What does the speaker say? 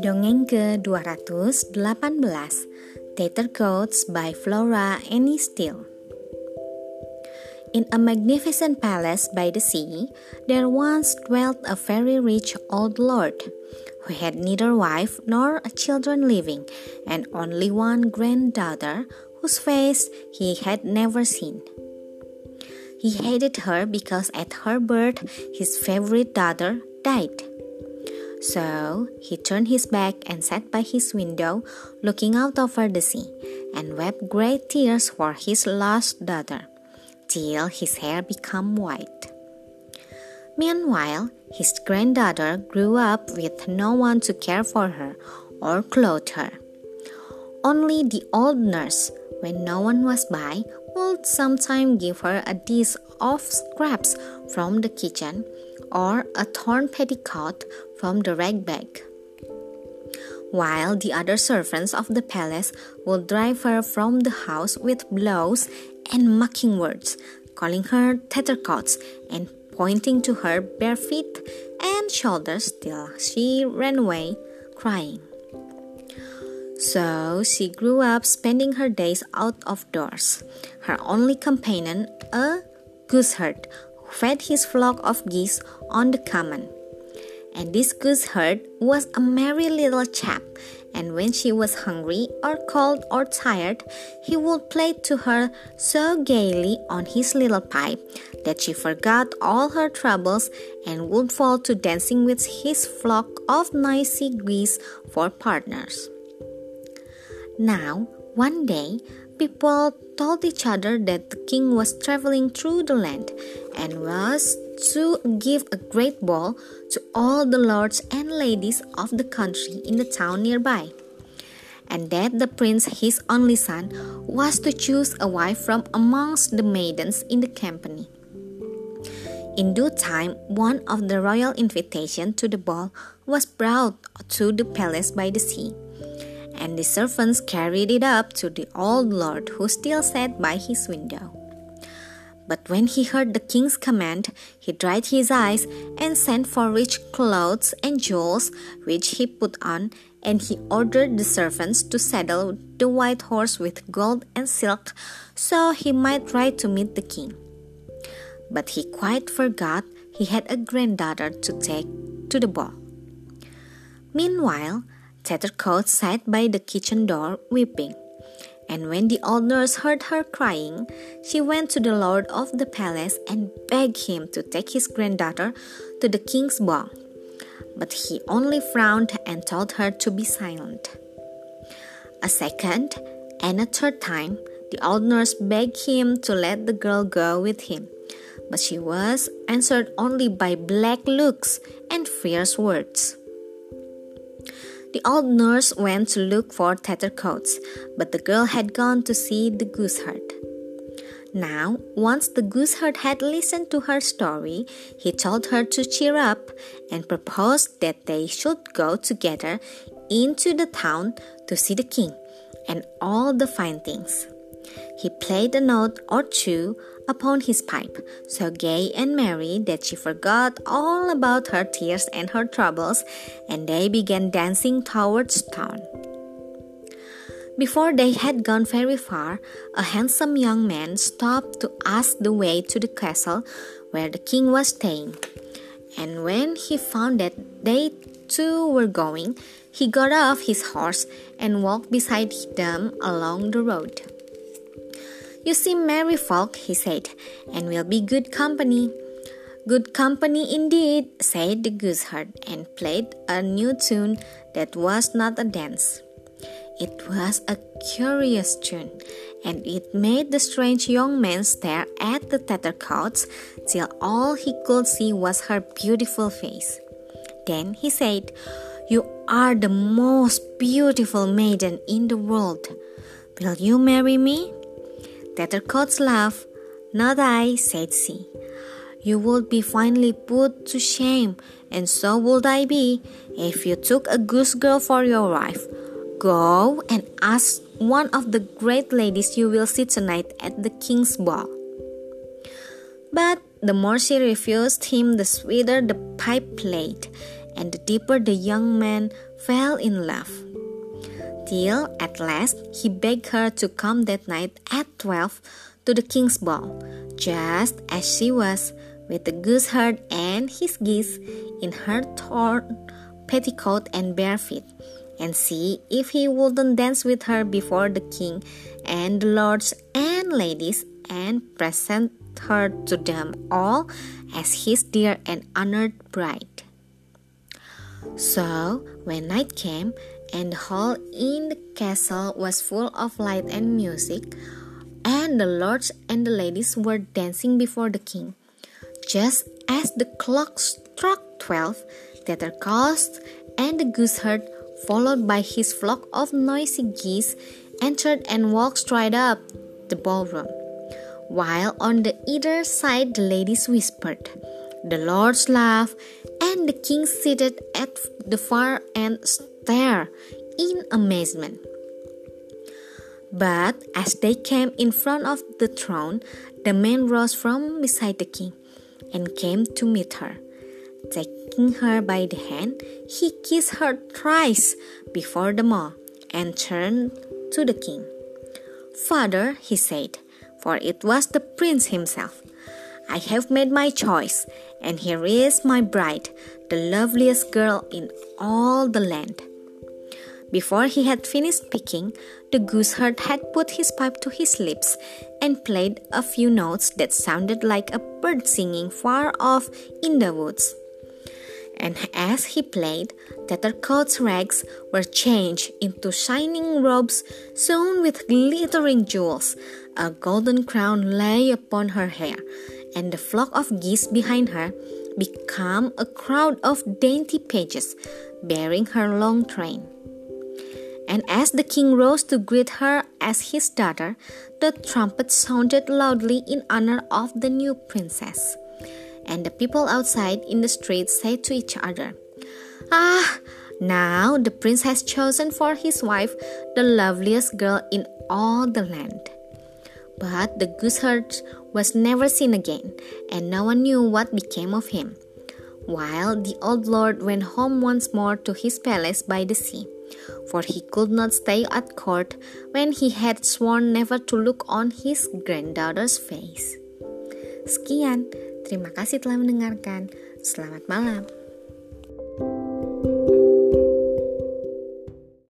Dongeng ke-218 Coats by Flora Annie Steel In a magnificent palace by the sea, there once dwelt a very rich old lord, who had neither wife nor children living, and only one granddaughter whose face he had never seen. He hated her because at her birth his favorite daughter died. So he turned his back and sat by his window, looking out over the sea, and wept great tears for his lost daughter, till his hair became white. Meanwhile, his granddaughter grew up with no one to care for her or clothe her. Only the old nurse, when no one was by, would sometimes give her a dish of scraps from the kitchen or a torn petticoat from the rag bag. While the other servants of the palace would drive her from the house with blows and mocking words, calling her tattercoats and pointing to her bare feet and shoulders till she ran away crying. So she grew up spending her days out of doors. Her only companion, a gooseherd, fed his flock of geese on the common. And this gooseherd was a merry little chap, and when she was hungry or cold or tired, he would play to her so gaily on his little pipe that she forgot all her troubles and would fall to dancing with his flock of noisy geese for partners. Now, one day, people told each other that the king was traveling through the land and was to give a great ball to all the lords and ladies of the country in the town nearby, and that the prince, his only son, was to choose a wife from amongst the maidens in the company. In due time, one of the royal invitations to the ball was brought to the palace by the sea and the servants carried it up to the old lord who still sat by his window. But when he heard the king's command, he dried his eyes and sent for rich clothes and jewels, which he put on, and he ordered the servants to saddle the white horse with gold and silk, so he might ride to meet the king. But he quite forgot he had a granddaughter to take to the ball. Meanwhile, Tattercoat sat by the kitchen door weeping. And when the old nurse heard her crying, she went to the lord of the palace and begged him to take his granddaughter to the king's ball. But he only frowned and told her to be silent. A second and a third time, the old nurse begged him to let the girl go with him, but she was answered only by black looks and fierce words. The old nurse went to look for Tattercoats, but the girl had gone to see the gooseherd. Now, once the gooseherd had listened to her story, he told her to cheer up and proposed that they should go together into the town to see the king and all the fine things. He played a note or two upon his pipe, so gay and merry that she forgot all about her tears and her troubles, and they began dancing towards town. Before they had gone very far, a handsome young man stopped to ask the way to the castle where the king was staying. And when he found that they too were going, he got off his horse and walked beside them along the road. You seem merry folk, he said, and will be good company. Good company indeed, said the gooseherd, and played a new tune that was not a dance. It was a curious tune, and it made the strange young man stare at the tattercoats till all he could see was her beautiful face. Then he said, You are the most beautiful maiden in the world. Will you marry me? Tattercoats laughed. Not I, said she. You would be finally put to shame, and so would I be, if you took a goose girl for your wife. Go and ask one of the great ladies you will see tonight at the king's ball. But the more she refused him, the sweeter the pipe played, and the deeper the young man fell in love. Till at last he begged her to come that night at twelve to the king's ball, just as she was, with the gooseherd and his geese in her torn petticoat and bare feet, and see if he wouldn't dance with her before the king and the lords and ladies and present her to them all as his dear and honored bride. So, when night came and the hall in the castle was full of light and music, and the lords and the ladies were dancing before the king, just as the clock struck twelve, Tattercoats and the gooseherd, followed by his flock of noisy geese, entered and walked straight up the ballroom while on the either side the ladies whispered. The lords laughed, and the king seated at the far end stared in amazement. But as they came in front of the throne, the man rose from beside the king and came to meet her. Taking her by the hand, he kissed her thrice before them all and turned to the king. Father, he said, for it was the prince himself. I have made my choice, and here is my bride, the loveliest girl in all the land. Before he had finished speaking, the gooseherd had put his pipe to his lips and played a few notes that sounded like a bird singing far off in the woods and as he played, Tattercoat's rags were changed into shining robes sewn with glittering jewels. A golden crown lay upon her hair, and the flock of geese behind her became a crowd of dainty pages bearing her long train. And as the king rose to greet her as his daughter, the trumpet sounded loudly in honor of the new princess and the people outside in the street said to each other, Ah, now the prince has chosen for his wife the loveliest girl in all the land. But the gooseherd was never seen again, and no one knew what became of him. While the old lord went home once more to his palace by the sea, for he could not stay at court when he had sworn never to look on his granddaughter's face. Sekian, Terima kasih telah mendengarkan. Selamat malam.